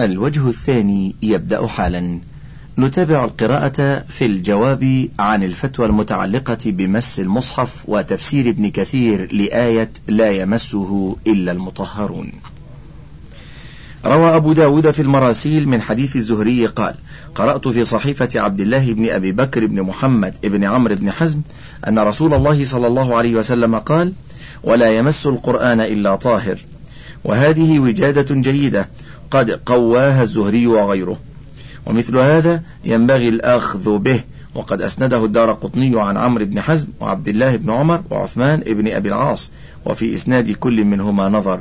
الوجه الثاني يبدأ حالا. نتابع القراءة في الجواب عن الفتوى المتعلقة بمس المصحف وتفسير ابن كثير لآية لا يمسه إلا المطهرون. روى أبو داود في المراسيل من حديث الزهري قال قرأت في صحيفة عبد الله بن أبي بكر بن محمد بن عمرو بن حزم أن رسول الله صلى الله عليه وسلم قال ولا يمس القرآن إلا طاهر. وهذه وجادة جيدة قد قواها الزهري وغيره. ومثل هذا ينبغي الأخذ به. وقد أسنده الدار قطني عن عمرو بن حزم وعبد الله بن عمر وعثمان بن أبي العاص وفي إسناد كل منهما نظر.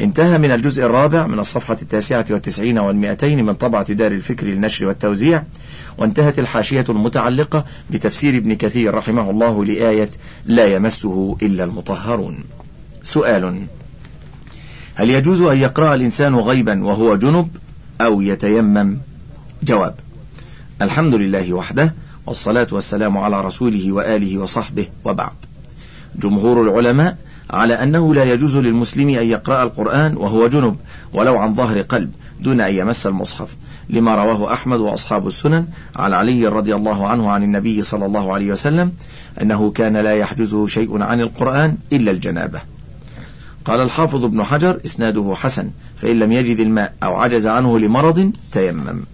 انتهى من الجزء الرابع من الصفحة التاسعة والتسعين والمئتين من طبعة دار الفكر للنشر والتوزيع وانتهت الحاشية المتعلقة بتفسير ابن كثير رحمه الله لآية لا يمسه إلا المطهرون. سؤال هل يجوز أن يقرأ الإنسان غيبا وهو جنب أو يتيمم؟ جواب الحمد لله وحده والصلاة والسلام على رسوله وآله وصحبه وبعد. جمهور العلماء على أنه لا يجوز للمسلم أن يقرأ القرآن وهو جنب ولو عن ظهر قلب دون أن يمس المصحف لما رواه أحمد وأصحاب السنن عن علي رضي الله عنه عن النبي صلى الله عليه وسلم أنه كان لا يحجزه شيء عن القرآن إلا الجنابة. قال الحافظ ابن حجر إسناده حسن فإن لم يجد الماء أو عجز عنه لمرض تيمم.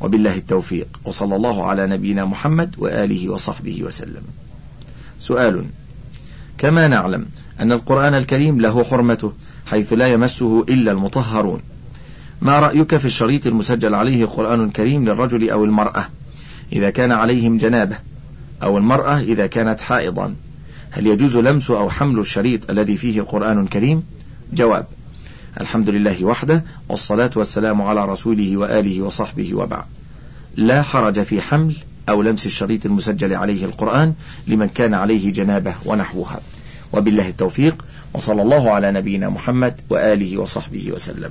وبالله التوفيق وصلى الله على نبينا محمد وآله وصحبه وسلم. سؤال كما نعلم أن القرآن الكريم له حرمته حيث لا يمسه إلا المطهرون. ما رأيك في الشريط المسجل عليه قرآن كريم للرجل أو المرأة إذا كان عليهم جنابة أو المرأة إذا كانت حائضا؟ هل يجوز لمس أو حمل الشريط الذي فيه قرآن كريم؟ جواب الحمد لله وحده والصلاة والسلام على رسوله وآله وصحبه وبعد. لا حرج في حمل أو لمس الشريط المسجل عليه القرآن لمن كان عليه جنابة ونحوها. وبالله التوفيق وصلى الله على نبينا محمد وآله وصحبه وسلم.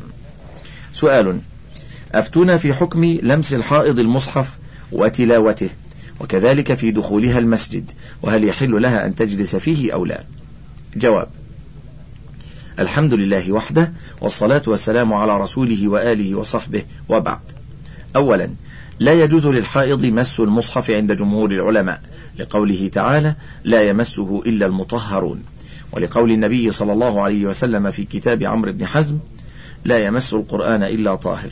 سؤال أفتونا في حكم لمس الحائض المصحف وتلاوته؟ وكذلك في دخولها المسجد وهل يحل لها أن تجلس فيه أو لا؟ جواب الحمد لله وحده والصلاة والسلام على رسوله وآله وصحبه وبعد. أولا لا يجوز للحائض مس المصحف عند جمهور العلماء. لقوله تعالى لا يمسه إلا المطهرون. ولقول النبي صلى الله عليه وسلم في كتاب عمرو بن حزم لا يمس القرآن إلا طاهر.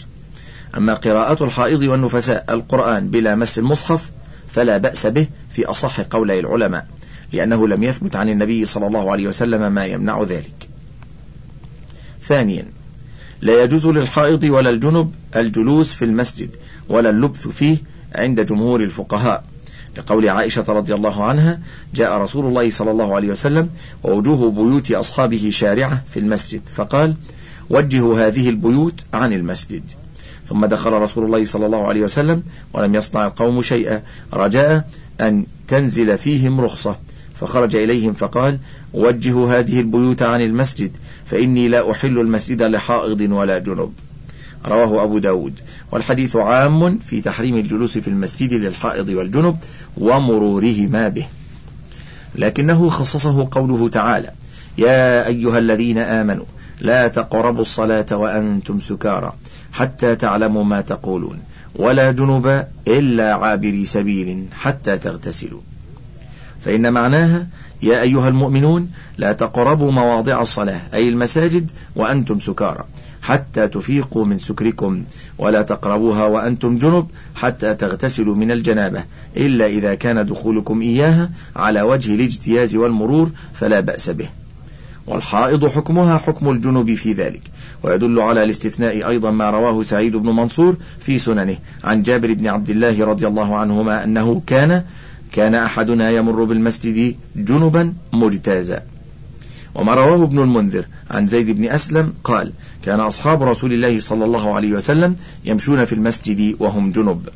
أما قراءة الحائض والنفساء القرآن بلا مس المصحف فلا بأس به في أصح قولي العلماء لأنه لم يثبت عن النبي صلى الله عليه وسلم ما يمنع ذلك. ثانيا لا يجوز للحائض ولا الجنب الجلوس في المسجد ولا اللبث فيه عند جمهور الفقهاء. لقول عائشة رضي الله عنها جاء رسول الله صلى الله عليه وسلم ووجوه بيوت أصحابه شارعة في المسجد فقال وجهوا هذه البيوت عن المسجد. ثم دخل رسول الله صلى الله عليه وسلم ولم يصنع القوم شيئا. رجاء أن تنزل فيهم رخصة. فخرج إليهم فقال وجهوا هذه البيوت عن المسجد فإني لا أحل المسجد لحائض ولا جنب. رواه أبو داود. والحديث عام في تحريم الجلوس في المسجد للحائض والجنب ومرورهما به. لكنه خصصه قوله تعالى يا أيها الذين آمنوا لا تقربوا الصلاة وأنتم سكارى حتى تعلموا ما تقولون. ولا جنب إلا عابري سبيل حتى تغتسلوا. فإن معناها يا أيها المؤمنون لا تقربوا مواضع الصلاة أي المساجد وأنتم سكارى حتى تفيقوا من سكركم. ولا تقربوها وأنتم جنب حتى تغتسلوا من الجنابة إلا إذا كان دخولكم إياها على وجه الاجتياز والمرور فلا بأس به. والحائض حكمها حكم الجنب في ذلك. ويدل على الاستثناء أيضا ما رواه سعيد بن منصور في سننه عن جابر بن عبد الله رضي الله عنهما أنه كان كان أحدنا يمر بالمسجد جنبا مجتازا. وما رواه ابن المنذر عن زيد بن أسلم قال كان أصحاب رسول الله صلى الله عليه وسلم يمشون في المسجد وهم جنب.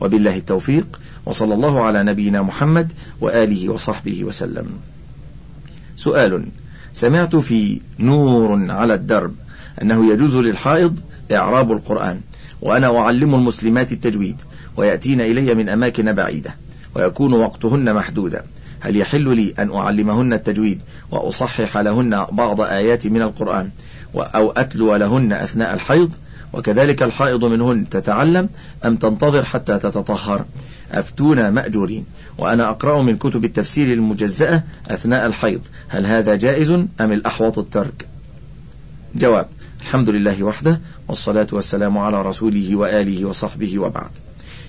وبالله التوفيق وصلى الله على نبينا محمد وآله وصحبه وسلم. سؤال سمعت في نور على الدرب أنه يجوز للحائض إعراب القرآن وأنا أعلم المسلمات التجويد ويأتين إلي من أماكن بعيدة ويكون وقتهن محدودا. هل يحل لي أن أعلمهن التجويد وأصحح لهن بعض آيات من القرآن أو أتلو لهن أثناء الحيض؟ وكذلك الحائض منهن تتعلم أم تنتظر حتى تتطهر. أفتونا مأجورين. وأنا أقرأ من كتب التفسير المجزأة أثناء الحيض. هل هذا جائز أم الأحوط الترك؟ جواب الحمد لله وحده والصلاة والسلام على رسوله وآله وصحبه وبعد.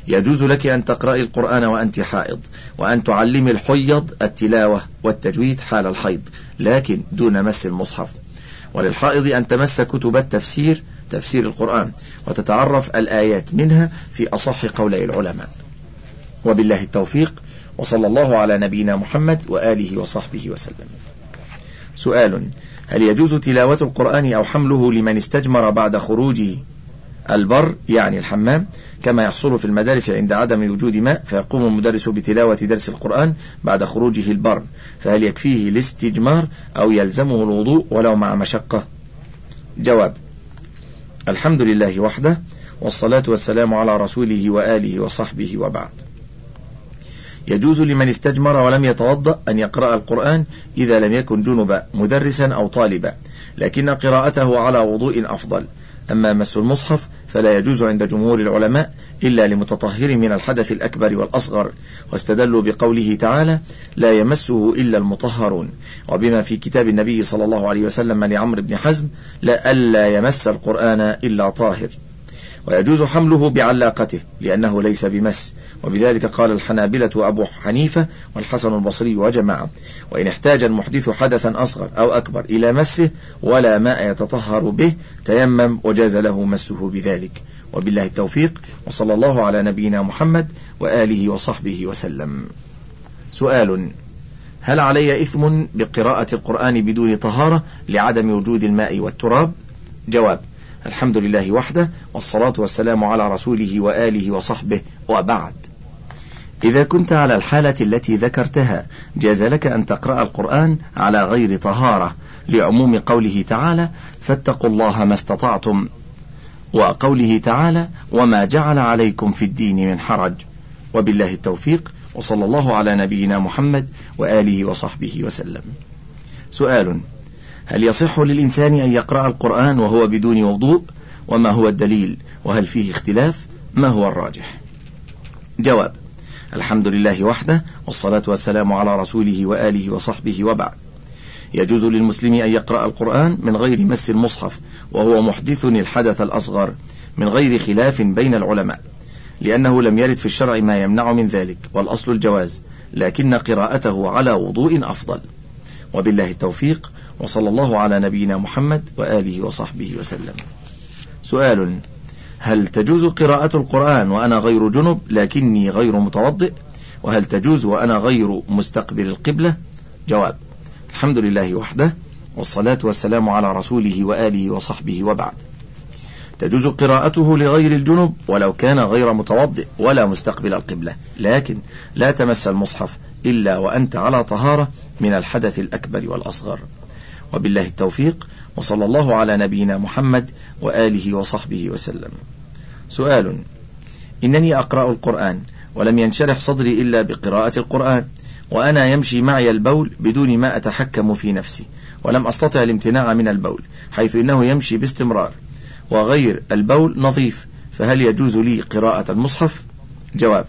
يجوز لك أن تقرأي القرآن وأنت حائض وأن تعلمي الحيض التلاوة والتجويد حال الحيض لكن دون مس المصحف. وللحائض أن تمس كتب التفسير تفسير القرآن وتتعرف الآيات منها في أصح قولي العلماء. وبالله التوفيق وصلى الله على نبينا محمد وآله وصحبه وسلم. سؤال هل يجوز تلاوة القرآن أو حمله لمن استجمر بعد خروجه؟ البر يعني الحمام كما يحصل في المدارس عند عدم وجود ماء فيقوم المدرس بتلاوة درس القرآن بعد خروجه البر. فهل يكفيه الاستجمار أو يلزمه الوضوء ولو مع مشقة؟ جواب الحمد لله وحده والصلاة والسلام على رسوله وآله وصحبه وبعد. يجوز لمن استجمر ولم يتوضأ أن يقرأ القرآن إذا لم يكن جنبا مدرسا أو طالبا لكن قراءته على وضوء أفضل. أما مس المصحف فلا يجوز عند جمهور العلماء إلا لمتطهر من الحدث الأكبر والأصغر واستدلوا بقوله تعالى لا يمسه إلا المطهرون وبما في كتاب النبي صلى الله عليه وسلم لعمرو بن حزم لا ألا يمس القرآن إلا طاهر ويجوز حمله بعلاقته لأنه ليس بمس. وبذلك قال الحنابلة وأبو حنيفة والحسن البصري وجماعة وإن احتاج المحدث حدثا أصغر أو أكبر إلى مسه ولا ماء يتطهر به تيمم وجاز له مسه بذلك. وبالله التوفيق وصلى الله على نبينا محمد وآله وصحبه وسلم. سؤال هل علي إثم بقراءة القرآن بدون طهارة لعدم وجود الماء والتراب؟ جواب الحمد لله وحده والصلاة والسلام على رسوله وآله وصحبه وبعد. إذا كنت على الحالة التي ذكرتها جاز لك أن تقرأ القرآن على غير طهارة لعموم قوله تعالى فاتقوا الله ما استطعتم وقوله تعالى وما جعل عليكم في الدين من حرج. وبالله التوفيق وصلى الله على نبينا محمد وآله وصحبه وسلم. سؤال هل يصح للإنسان أن يقرأ القرآن وهو بدون وضوء؟ وما هو الدليل؟ وهل فيه اختلاف؟ ما هو الراجح؟ جواب الحمد لله وحده والصلاة والسلام على رسوله وآله وصحبه وبعد. يجوز للمسلم أن يقرأ القرآن من غير مس المصحف وهو محدث الحدث الأصغر من غير خلاف بين العلماء لأنه لم يرد في الشرع ما يمنع من ذلك والأصل الجواز لكن قراءته على وضوء أفضل. وبالله التوفيق وصلى الله على نبينا محمد وآله وصحبه وسلم. سؤال هل تجوز قراءة القرآن وأنا غير جنب لكني غير متوضئ؟ وهل تجوز وأنا غير مستقبل القبلة؟ جواب الحمد لله وحده والصلاة والسلام على رسوله وآله وصحبه وبعد. تجوز قراءته لغير الجنب ولو كان غير متوضئ ولا مستقبل القبلة لكن لا تمس المصحف إلا وأنت على طهارة من الحدث الأكبر والأصغر. وبالله التوفيق وصلى الله على نبينا محمد وآله وصحبه وسلم. سؤال إنني أقرأ القرآن ولم ينشرح صدري إلا بقراءة القرآن وأنا يمشي معي البول بدون ما أتحكم في نفسي ولم أستطع الامتناع من البول حيث إنه يمشي باستمرار وغير البول نظيف فهل يجوز لي قراءة المصحف؟ جواب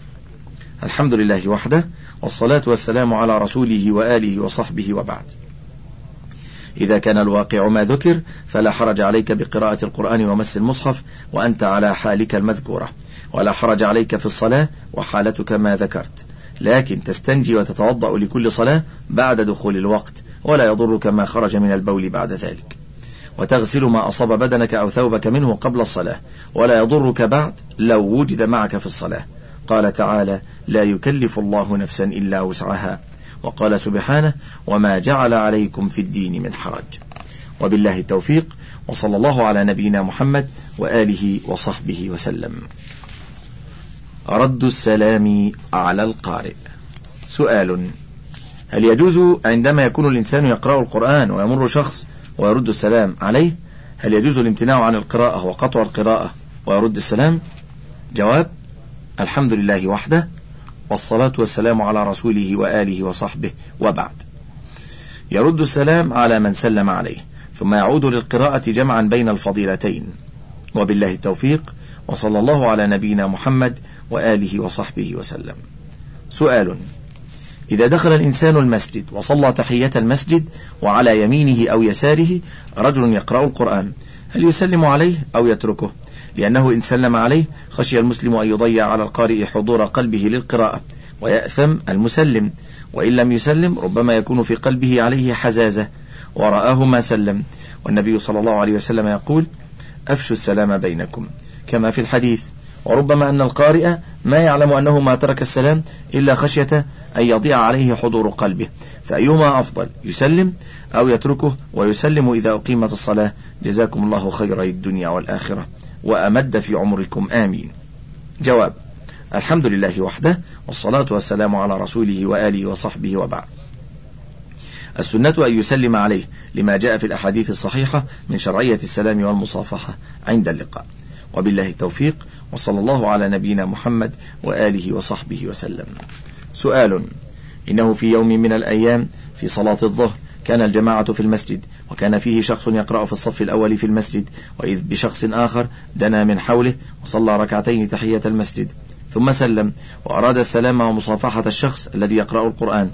الحمد لله وحده والصلاة والسلام على رسوله وآله وصحبه وبعد. إذا كان الواقع ما ذكر فلا حرج عليك بقراءة القرآن ومس المصحف وأنت على حالك المذكورة. ولا حرج عليك في الصلاة وحالتك ما ذكرت. لكن تستنجي وتتوضأ لكل صلاة بعد دخول الوقت ولا يضرك ما خرج من البول بعد ذلك. وتغسل ما أصاب بدنك أو ثوبك منه قبل الصلاة ولا يضرك بعد لو وجد معك في الصلاة. قال تعالى لا يكلف الله نفسا إلا وسعها وقال سبحانه وما جعل عليكم في الدين من حرج. وبالله التوفيق وصلى الله على نبينا محمد وآله وصحبه وسلم. رد السلام على القارئ. سؤال هل يجوز عندما يكون الإنسان يقرأ القرآن ويمر شخص ويرد السلام عليه؟ هل يجوز الامتناع عن القراءة وقطع القراءة ويرد السلام؟ جواب الحمد لله وحده والصلاة والسلام على رسوله وآله وصحبه وبعد. يرد السلام على من سلم عليه ثم يعود للقراءة جمعا بين الفضيلتين. وبالله التوفيق وصلى الله على نبينا محمد وآله وصحبه وسلم. سؤال إذا دخل الإنسان المسجد وصلى تحية المسجد وعلى يمينه أو يساره رجل يقرأ القرآن هل يسلم عليه أو يتركه؟ لأنه إن سلم عليه خشي المسلم أن يضيع على القارئ حضور قلبه للقراءة ويأثم المسلم. وإن لم يسلم ربما يكون في قلبه عليه حزازة. ورآه ما سلم. والنبي صلى الله عليه وسلم يقول أفشوا السلام بينكم. كما في الحديث وربما أن القارئ ما يعلم أنه ما ترك السلام إلا خشية أن يضيع عليه حضور قلبه. فأيهما أفضل يسلم أو يتركه؟ ويسلم إذا أقيمت الصلاة. جزاكم الله خيري الدنيا والآخرة. وأمد في عمركم. آمين. جواب الحمد لله وحده والصلاة والسلام على رسوله وآله وصحبه وبعد. السنة أن يسلم عليه لما جاء في الأحاديث الصحيحة من شرعية السلام والمصافحة عند اللقاء. وبالله التوفيق وصلى الله على نبينا محمد وآله وصحبه وسلم. سؤال إنه في يوم من الأيام في صلاة الظهر كان الجماعة في المسجد وكان فيه شخص يقرأ في الصف الأول في المسجد وإذ بشخص آخر دنا من حوله وصلى ركعتين تحية المسجد. ثم سلم وأراد السلام ومصافحة الشخص الذي يقرأ القرآن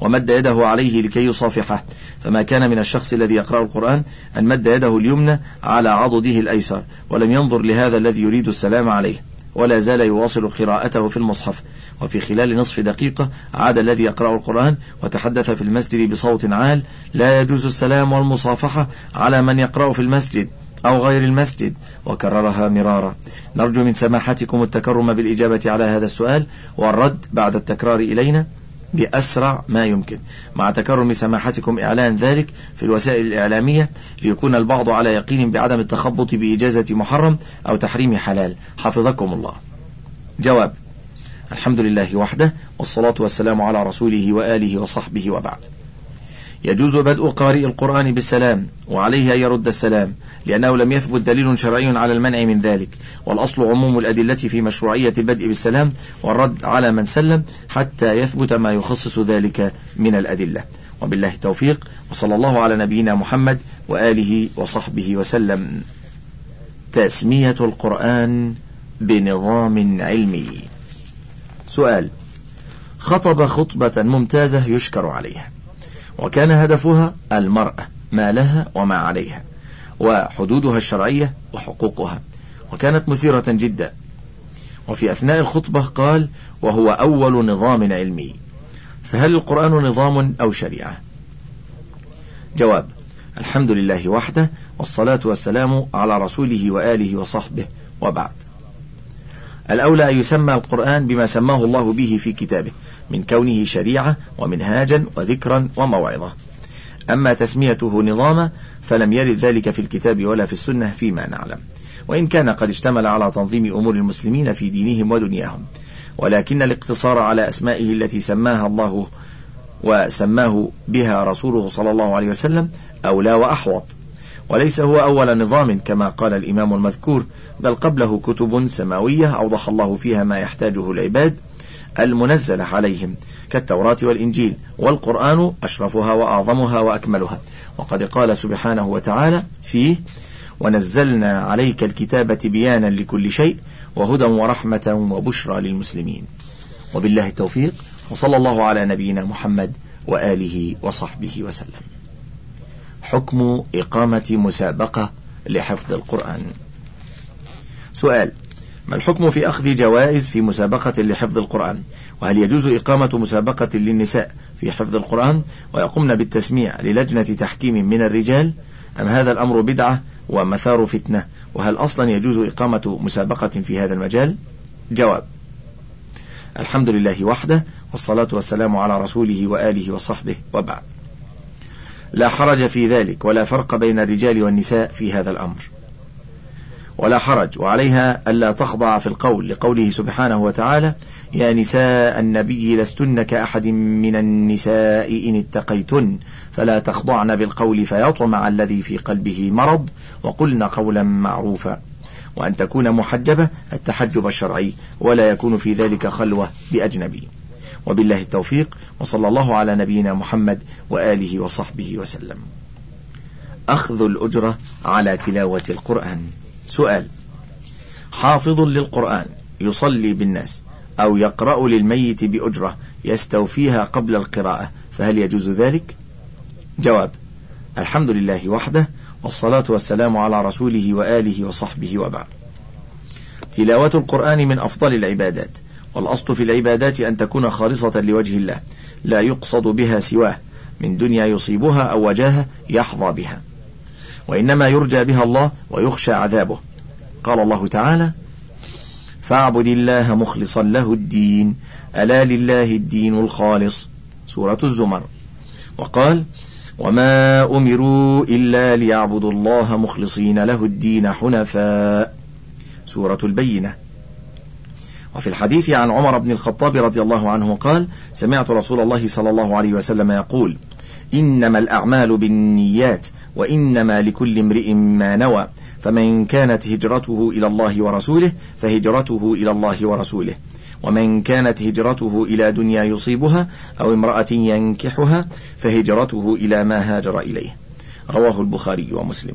ومد يده عليه لكي يصافحه. فما كان من الشخص الذي يقرأ القرآن أن مد يده اليمنى على عضده الأيسر ولم ينظر لهذا الذي يريد السلام عليه. ولا زال يواصل قراءته في المصحف. وفي خلال نصف دقيقة عاد الذي يقرأ القرآن وتحدث في المسجد بصوت عال لا يجوز السلام والمصافحة على من يقرأ في المسجد أو غير المسجد. وكررها مرارا. نرجو من سماحتكم التكرم بالإجابة على هذا السؤال والرد بعد التكرار إلينا. بأسرع ما يمكن. مع تكرم سماحتكم إعلان ذلك في الوسائل الإعلامية ليكون البعض على يقين بعدم التخبط بإجازة محرم أو تحريم حلال. حفظكم الله. جواب الحمد لله وحده والصلاة والسلام على رسوله وآله وصحبه وبعد. يجوز بدء قارئ القرآن بالسلام وعليه أن يرد السلام لأنه لم يثبت دليل شرعي على المنع من ذلك. والأصل عموم الأدلة في مشروعية البدء بالسلام والرد على من سلم حتى يثبت ما يخصص ذلك من الأدلة. وبالله التوفيق وصلى الله على نبينا محمد وآله وصحبه وسلم. تسمية القرآن بنظام علمي. سؤال خطب خطبة ممتازة يشكر عليها. وكان هدفها المرأة ما لها وما عليها وحدودها الشرعية وحقوقها وكانت مثيرة جدا. وفي أثناء الخطبة قال وهو أول نظام علمي. فهل القرآن نظام أو شريعة؟ جواب الحمد لله وحده والصلاة والسلام على رسوله وآله وصحبه وبعد. الأولى أن يسمى القرآن بما سماه الله به في كتابه من كونه شريعة ومنهاجا وذكرا وموعظة. أما تسميته نظاما فلم يرد ذلك في الكتاب ولا في السنة فيما نعلم. وإن كان قد اشتمل على تنظيم أمور المسلمين في دينهم ودنياهم. ولكن الاقتصار على أسمائه التي سماها الله وسماه بها رسوله صلى الله عليه وسلم أولى وأحوط. وليس هو أول نظام كما قال الإمام المذكور بل قبله كتب سماوية أوضح الله فيها ما يحتاجه العباد المنزلة عليهم كالتوراة والإنجيل والقرآن أشرفها وأعظمها وأكملها. وقد قال سبحانه وتعالى فيه ونزلنا عليك الكتاب بيانا لكل شيء وهدى ورحمة وبشرى للمسلمين. وبالله التوفيق وصلى الله على نبينا محمد وآله وصحبه وسلم. حكم إقامة مسابقة لحفظ القرآن. سؤال ما الحكم في أخذ جوائز في مسابقة لحفظ القرآن؟ وهل يجوز إقامة مسابقة للنساء في حفظ القرآن؟ ويقومن بالتسميع للجنة تحكيم من الرجال؟ أم هذا الأمر بدعة ومثار فتنة؟ وهل أصلا يجوز إقامة مسابقة في هذا المجال؟ جواب الحمد لله وحده والصلاة والسلام على رسوله وآله وصحبه وبعد. لا حرج في ذلك ولا فرق بين الرجال والنساء في هذا الأمر. ولا حرج. وعليها ألا تخضع في القول لقوله سبحانه وتعالى يا نساء النبي لستن كأحد من النساء إن اتقيتن فلا تخضعن بالقول فيطمع الذي في قلبه مرض وقلن قولا معروفا. وأن تكون محجبة التحجب الشرعي ولا يكون في ذلك خلوة بأجنبي. وبالله التوفيق وصلى الله على نبينا محمد وآله وصحبه وسلم. أخذ الأجرة على تلاوة القرآن. سؤال. حافظ للقرآن يصلي بالناس أو يقرأ للميت بأجرة يستوفيها قبل القراءة فهل يجوز ذلك؟ جواب الحمد لله وحده والصلاة والسلام على رسوله وآله وصحبه وبعد. تلاوة القرآن من أفضل العبادات والأصل في العبادات أن تكون خالصة لوجه الله لا يقصد بها سواه من دنيا يصيبها أو وجاهة يحظى بها. وإنما يرجى بها الله ويخشى عذابه. قال الله تعالى فاعبد الله مخلصا له الدين ألا لله الدين الخالص. سورة الزمر. وقال وما أمروا إلا ليعبدوا الله مخلصين له الدين حنفاء. سورة البينة. وفي الحديث عن عمر بن الخطاب رضي الله عنه قال سمعت رسول الله صلى الله عليه وسلم يقول إنما الأعمال بالنيات وإنما لكل امرئ ما نوى. فمن كانت هجرته إلى الله ورسوله فهجرته إلى الله ورسوله. ومن كانت هجرته إلى دنيا يصيبها أو امرأة ينكحها فهجرته إلى ما هاجر إليه. رواه البخاري ومسلم.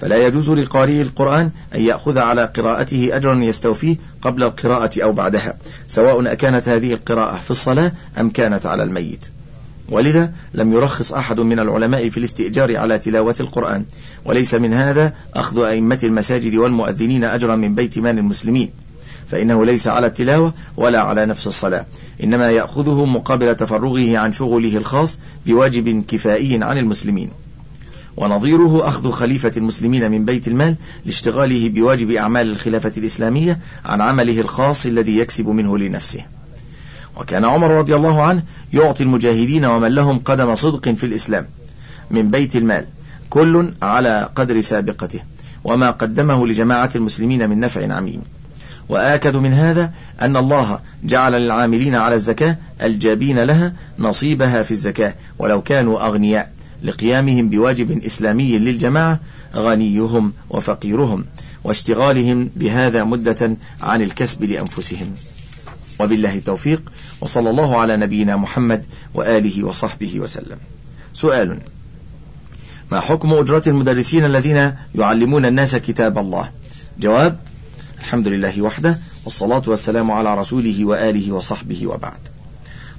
فلا يجوز لقارئ القرآن أن يأخذ على قراءته أجرا يستوفيه قبل القراءة أو بعدها سواء أكانت هذه القراءة في الصلاة أم كانت على الميت. ولذا لم يرخص أحد من العلماء في الاستئجار على تلاوة القرآن وليس من هذا أخذ أئمة المساجد والمؤذنين أجرا من بيت مال المسلمين فإنه ليس على التلاوة ولا على نفس الصلاة إنما يأخذه مقابل تفرغه عن شغله الخاص بواجب كفائي عن المسلمين. ونظيره أخذ خليفة المسلمين من بيت المال لاشتغاله بواجب أعمال الخلافة الإسلامية عن عمله الخاص الذي يكسب منه لنفسه. وكان عمر رضي الله عنه يعطي المجاهدين ومن لهم قدم صدق في الإسلام من بيت المال كل على قدر سابقته وما قدمه لجماعة المسلمين من نفع عميم. وآكد من هذا أن الله جعل للعاملين على الزكاة الجابين لها نصيبها في الزكاة ولو كانوا أغنياء لقيامهم بواجب إسلامي للجماعة غنيهم وفقيرهم واشتغالهم بهذا مدة عن الكسب لأنفسهم. وبالله التوفيق وصلى الله على نبينا محمد وآله وصحبه وسلم. سؤال ما حكم أجرة المدرسين الذين يعلمون الناس كتاب الله؟ جواب الحمد لله وحده والصلاة والسلام على رسوله وآله وصحبه وبعد.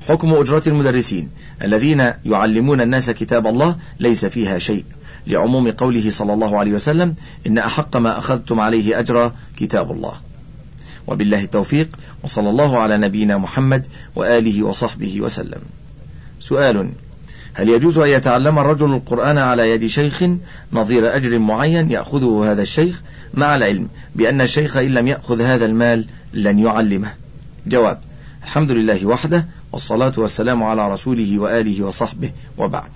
حكم أجرة المدرسين الذين يعلمون الناس كتاب الله ليس فيها شيء. لعموم قوله صلى الله عليه وسلم إن أحق ما أخذتم عليه أجر كتاب الله. وبالله التوفيق وصلى الله على نبينا محمد وآله وصحبه وسلم. سؤال هل يجوز أن يتعلم الرجل القرآن على يد شيخ نظير أجر معين يأخذه هذا الشيخ؟ مع العلم بأن الشيخ إن لم يأخذ هذا المال لن يعلمه. جواب الحمد لله وحده والصلاة والسلام على رسوله وآله وصحبه وبعد.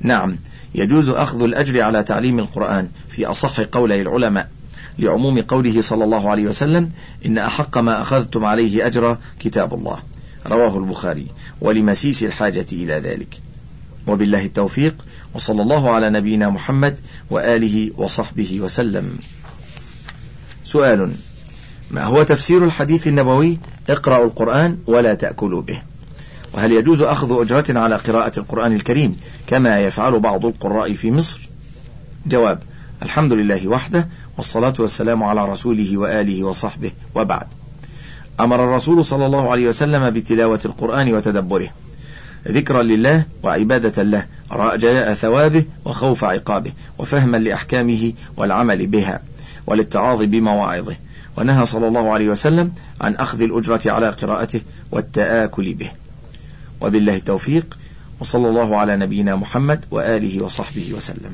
نعم يجوز أخذ الأجر على تعليم القرآن في أصح قولي العلماء. لعموم قوله صلى الله عليه وسلم إن أحق ما أخذتم عليه أجر كتاب الله. رواه البخاري. ولمسيس الحاجة إلى ذلك. وبالله التوفيق وصلى الله على نبينا محمد وآله وصحبه وسلم. سؤال. ما هو تفسير الحديث النبوي؟ اقرأوا القرآن ولا تأكلوا به. وهل يجوز أخذ أجرة على قراءة القرآن الكريم كما يفعل بعض القراء في مصر؟ جواب. الحمد لله وحده والصلاة والسلام على رسوله وآله وصحبه وبعد. أمر الرسول صلى الله عليه وسلم بتلاوة القرآن وتدبره. ذكرا لله وعبادة له رجاء ثوابه وخوف عقابه وفهما لأحكامه والعمل بها والاتعاظ بمواعظه. ونهى صلى الله عليه وسلم عن أخذ الأجرة على قراءته والتآكل به. وبالله التوفيق وصلى الله على نبينا محمد وآله وصحبه وسلم.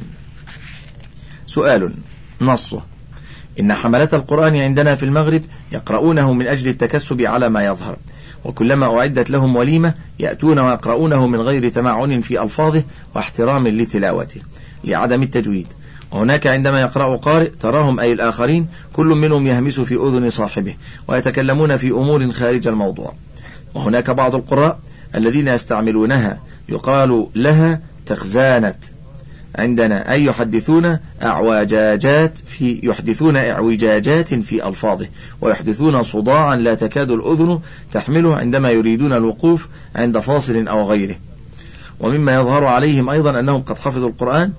سؤال نصه إن حملة القرآن عندنا في المغرب يقرؤونه من أجل التكسب على ما يظهر وكلما أعدت لهم وليمة يأتون ويقرؤونه من غير تمعن في ألفاظه واحترام لتلاوته لعدم التجويد. وهناك عندما يقرأ قارئ تراهم أي الآخرين كل منهم يهمس في أذن صاحبه ويتكلمون في أمور خارج الموضوع. وهناك بعض القراء الذين يستعملونها يقال لها تخزانة عندنا أي يحدثون أعوجاجات في يحدثون إعوجاجات في ألفاظه ويحدثون صداعا لا تكاد الأذن تحمله عندما يريدون الوقوف عند فاصل أو غيره. ومما يظهر عليهم أيضا أنهم قد حفظوا القرآن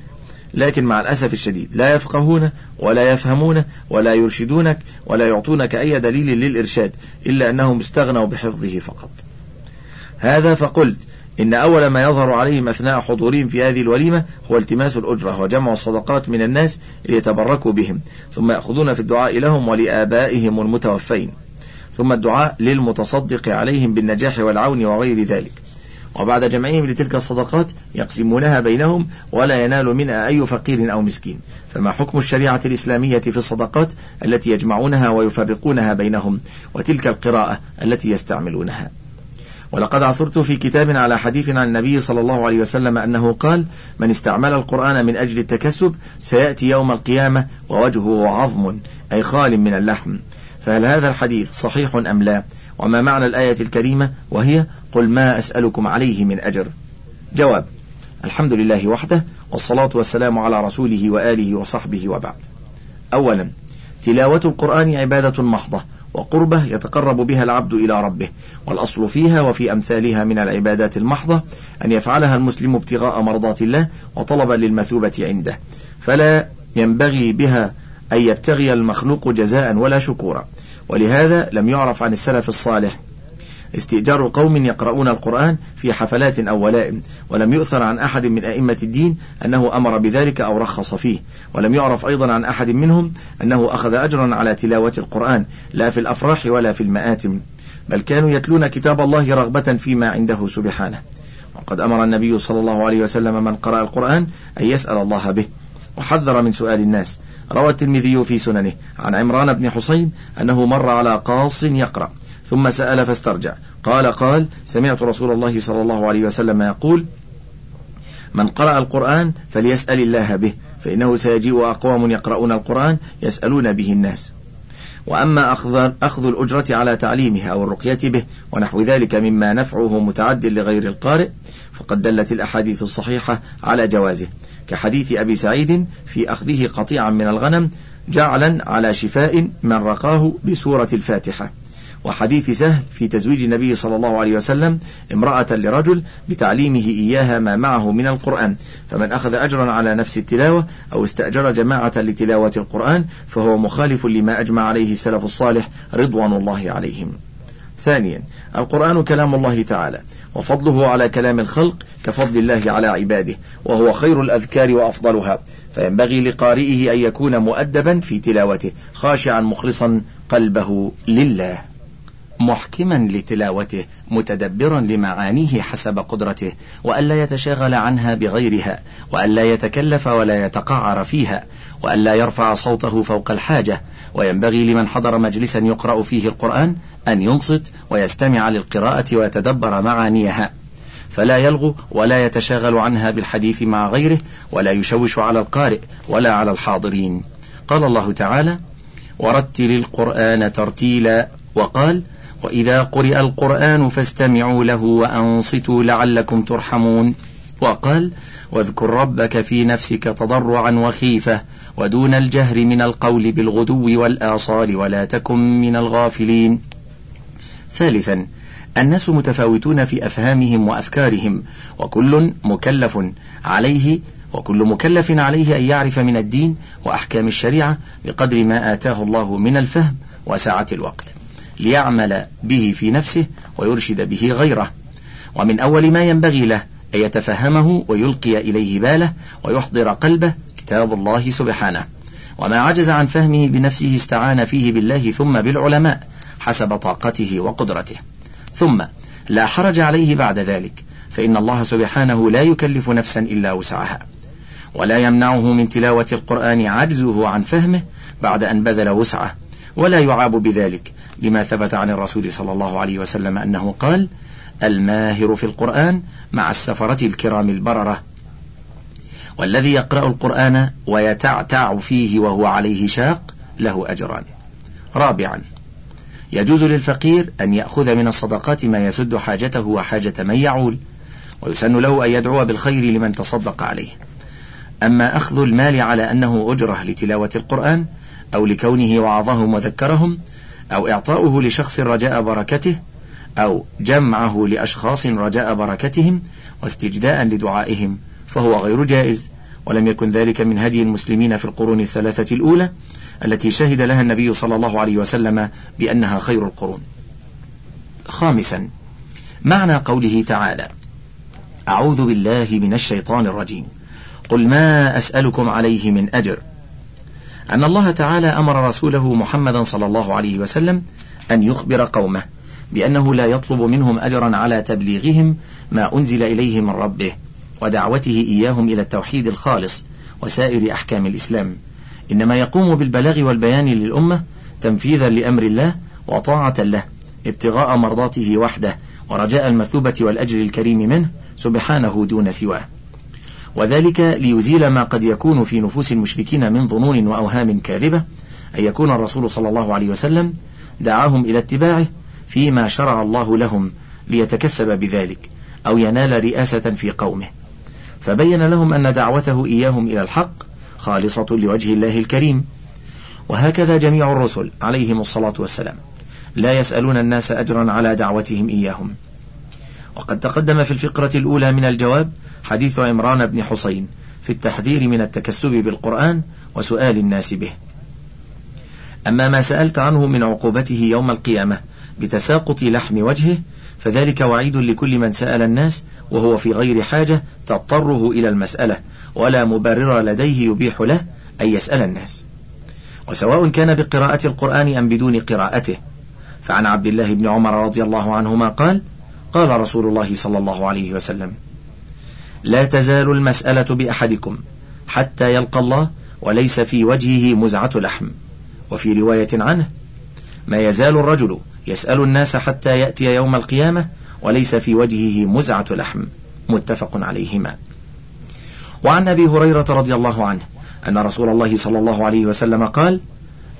لكن مع الأسف الشديد لا يفقهون ولا يفهمون ولا يرشدونك ولا يعطونك أي دليل للإرشاد إلا أنهم استغنوا بحفظه فقط. هذا فقلت إن أول ما يظهر عليهم أثناء حضورهم في هذه الوليمة هو التماس الأجرة وجمع الصدقات من الناس ليتبركوا بهم ثم يأخذون في الدعاء لهم ولآبائهم المتوفين ثم الدعاء للمتصدق عليهم بالنجاح والعون وغير ذلك. وبعد جمعهم لتلك الصدقات يقسمونها بينهم ولا ينال منها أي فقير أو مسكين. فما حكم الشريعة الإسلامية في الصدقات التي يجمعونها ويفرقونها بينهم؟ وتلك القراءة التي يستعملونها. ولقد عثرت في كتاب على حديث عن النبي صلى الله عليه وسلم أنه قال من استعمل القرآن من أجل التكسب سيأتي يوم القيامة ووجهه عظم أي خال من اللحم. فهل هذا الحديث صحيح أم لا؟ وما معنى الآية الكريمة وهي قل ما أسألكم عليه من أجر جواب الحمد لله وحده والصلاة والسلام على رسوله وآله وصحبه وبعد. أولا تلاوة القرآن عبادة محضة وقربة يتقرب بها العبد إلى ربه والأصل فيها وفي أمثالها من العبادات المحضة أن يفعلها المسلم ابتغاء مرضات الله وطلبا للمثوبة عنده. فلا ينبغي بها أن يبتغي المخلوق جزاء ولا شكورا. ولهذا لم يعرف عن السلف الصالح استئجار قوم يقرؤون القرآن في حفلات أو ولائم ولم يؤثر عن أحد من أئمة الدين أنه أمر بذلك أو رخص فيه. ولم يعرف أيضا عن أحد منهم أنه أخذ أجرا على تلاوة القرآن لا في الأفراح ولا في المآتم. بل كانوا يتلون كتاب الله رغبة فيما عنده سبحانه. وقد أمر النبي صلى الله عليه وسلم من قرأ القرآن أن يسأل الله به. وحذر من سؤال الناس. روى الترمذي في سننه عن عمران بن حسين أنه مر على قاص يقرأ. ثم سأل فاسترجع. قال قال سمعت رسول الله صلى الله عليه وسلم يقول من قرأ القرآن فليسأل الله به فإنه سيجيء أقوام يقرؤون القرآن يسألون به الناس. وأما أخذ, أخذ الأجرة على تعليمه أو الرقية به ونحو ذلك مما نفعه متعد لغير القارئ فقد دلت الأحاديث الصحيحة على جوازه. كحديث أبي سعيد في أخذه قطيعا من الغنم جعلا على شفاء من رقاه بسورة الفاتحة. وحديث سهل في تزويج النبي صلى الله عليه وسلم امرأة لرجل بتعليمه إياها ما معه من القرآن. فمن أخذ أجرا على نفس التلاوة أو استأجر جماعة لتلاوة القرآن فهو مخالف لما أجمع عليه السلف الصالح رضوان الله عليهم. ثانيا القرآن كلام الله تعالى وفضله على كلام الخلق كفضل الله على عباده وهو خير الأذكار وأفضلها. فينبغي لقارئه أن يكون مؤدبا في تلاوته خاشعا مخلصا قلبه لله. محكما لتلاوته متدبرا لمعانيه حسب قدرته والا يتشاغل عنها بغيرها والا يتكلف ولا يتقعر فيها والا يرفع صوته فوق الحاجة وينبغي لمن حضر مجلسا يقرأ فيه القرآن أن ينصت ويستمع للقراءة ويتدبر معانيها. فلا يلغو ولا يتشاغل عنها بالحديث مع غيره ولا يشوش على القارئ ولا على الحاضرين. قال الله تعالى ورتل القرآن ترتيلا وقال وإذا قرئ القرآن فاستمعوا له وأنصتوا لعلكم ترحمون. وقال واذكر ربك في نفسك تضرعا وخيفة ودون الجهر من القول بالغدو والآصال ولا تكن من الغافلين. ثالثا الناس متفاوتون في أفهامهم وأفكارهم وكل مكلف عليه وكل مكلف عليه أن يعرف من الدين وأحكام الشريعة بقدر ما آتاه الله من الفهم وسعة الوقت. ليعمل به في نفسه ويرشد به غيره. ومن أول ما ينبغي له أن يتفهمه ويلقي إليه باله ويحضر قلبه كتاب الله سبحانه. وما عجز عن فهمه بنفسه استعان فيه بالله ثم بالعلماء حسب طاقته وقدرته. ثم لا حرج عليه بعد ذلك فإن الله سبحانه لا يكلف نفسا إلا وسعها. ولا يمنعه من تلاوة القرآن عجزه عن فهمه بعد أن بذل وسعه. ولا يعاب بذلك لما ثبت عن الرسول صلى الله عليه وسلم أنه قال الماهر في القرآن مع السفرة الكرام البررة والذي يقرأ القرآن ويتعتع فيه وهو عليه شاق له أجران. رابعا يجوز للفقير أن يأخذ من الصدقات ما يسد حاجته وحاجة من يعول ويسن له أن يدعو بالخير لمن تصدق عليه. أما أخذ المال على أنه أجرة لتلاوة القرآن أو لكونه وعظهم وذكرهم أو إعطاؤه لشخص رجاء بركته أو جمعه لأشخاص رجاء بركتهم واستجداء لدعائهم فهو غير جائز ولم يكن ذلك من هدي المسلمين في القرون الثلاثة الأولى التي شهد لها النبي صلى الله عليه وسلم بأنها خير القرون. خامسا معنى قوله تعالى: أعوذ بالله من الشيطان الرجيم. قل ما أسألكم عليه من أجر. أن الله تعالى أمر رسوله محمدا صلى الله عليه وسلم أن يخبر قومه بأنه لا يطلب منهم أجرا على تبليغهم ما أنزل إليه من ربه ودعوته إياهم إلى التوحيد الخالص وسائر أحكام الإسلام. إنما يقوم بالبلاغ والبيان للأمة تنفيذا لأمر الله وطاعة له ابتغاء مرضاته وحده ورجاء المثوبة والأجر الكريم منه سبحانه دون سواه. وذلك ليزيل ما قد يكون في نفوس المشركين من ظنون وأوهام كاذبة أن يكون الرسول صلى الله عليه وسلم دعاهم إلى اتباعه فيما شرع الله لهم ليتكسب بذلك أو ينال رئاسة في قومه. فبين لهم أن دعوته إياهم إلى الحق خالصة لوجه الله الكريم. وهكذا جميع الرسل عليهم الصلاة والسلام. لا يسألون الناس أجرا على دعوتهم إياهم. وقد تقدم في الفقرة الأولى من الجواب حديث عمران بن حسين في التحذير من التكسب بالقرآن وسؤال الناس به. أما ما سألت عنه من عقوبته يوم القيامة بتساقط لحم وجهه فذلك وعيد لكل من سأل الناس وهو في غير حاجة تضطره إلى المسألة ولا مبرر لديه يبيح له أن يسأل الناس. وسواء كان بقراءة القرآن أم بدون قراءته. فعن عبد الله بن عمر رضي الله عنهما قال قال رسول الله صلى الله عليه وسلم لا تزال المسألة بأحدكم حتى يلقى الله وليس في وجهه مزعة لحم. وفي رواية عنه ما يزال الرجل يسأل الناس حتى يأتي يوم القيامة وليس في وجهه مزعة لحم. متفق عليهما. وعن أبي هريرة رضي الله عنه أن رسول الله صلى الله عليه وسلم قال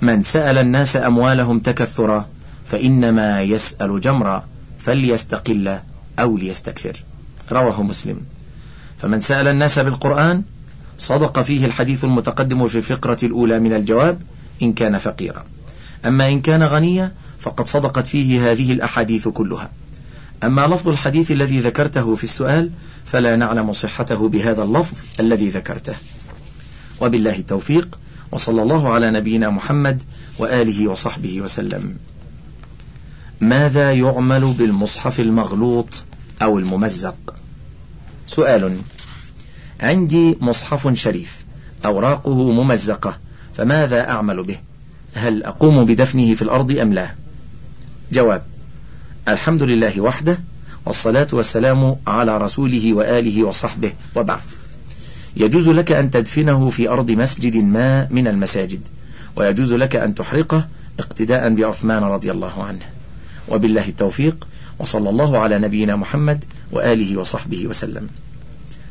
من سأل الناس أموالهم تكثرا فإنما يسأل جمرا. فليستقل أو ليستكثر. رواه مسلم. فمن سأل الناس بالقرآن صدق فيه الحديث المتقدم في الفقرة الأولى من الجواب إن كان فقيرا. أما إن كان غنيا فقد صدقت فيه هذه الأحاديث كلها. أما لفظ الحديث الذي ذكرته في السؤال فلا نعلم صحته بهذا اللفظ الذي ذكرته. وبالله التوفيق وصلى الله على نبينا محمد وآله وصحبه وسلم. ماذا يعمل بالمصحف المغلوط أو الممزق؟ سؤال عندي مصحف شريف أوراقه ممزقة فماذا أعمل به؟ هل أقوم بدفنه في الأرض أم لا؟ جواب الحمد لله وحده والصلاة والسلام على رسوله وآله وصحبه وبعد. يجوز لك أن تدفنه في أرض مسجد ما من المساجد ويجوز لك أن تحرقه اقتداء بعثمان رضي الله عنه. وبالله التوفيق وصلى الله على نبينا محمد وآله وصحبه وسلم.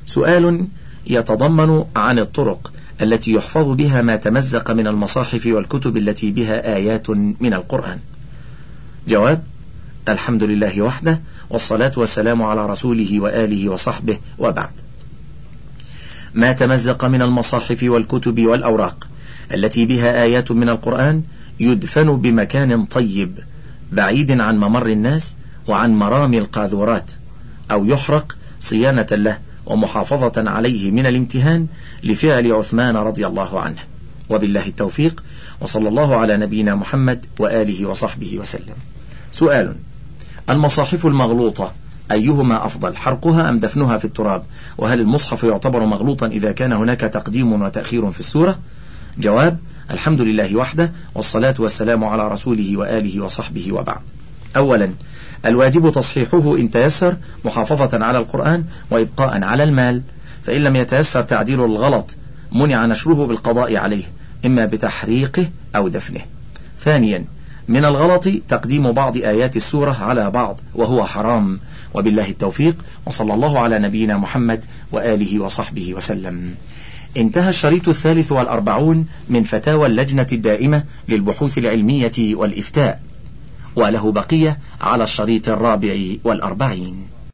سؤال يتضمن عن الطرق التي يحفظ بها ما تمزق من المصاحف والكتب التي بها آيات من القرآن. جواب الحمد لله وحده والصلاة والسلام على رسوله وآله وصحبه وبعد. ما تمزق من المصاحف والكتب والأوراق التي بها آيات من القرآن يدفن بمكان طيب بعيد عن ممر الناس وعن مرامي القاذورات أو يحرق صيانة له ومحافظة عليه من الامتهان لفعل عثمان رضي الله عنه. وبالله التوفيق وصلى الله على نبينا محمد وآله وصحبه وسلم. سؤال المصاحف المغلوطة أيهما أفضل حرقها أم دفنها في التراب؟ وهل المصحف يعتبر مغلوطا إذا كان هناك تقديم وتأخير في السورة؟ جواب الحمد لله وحده والصلاة والسلام على رسوله وآله وصحبه وبعد. أولا الواجب تصحيحه إن تيسر محافظة على القرآن وإبقاء على المال فإن لم يتيسر تعديل الغلط منع نشره بالقضاء عليه إما بتحريقه أو دفنه. ثانيا من الغلط تقديم بعض آيات السورة على بعض وهو حرام. وبالله التوفيق وصلى الله على نبينا محمد وآله وصحبه وسلم. انتهى الشريط الثالث والأربعون من فتاوى اللجنة الدائمة للبحوث العلمية والإفتاء وله بقية على الشريط الرابع والأربعين.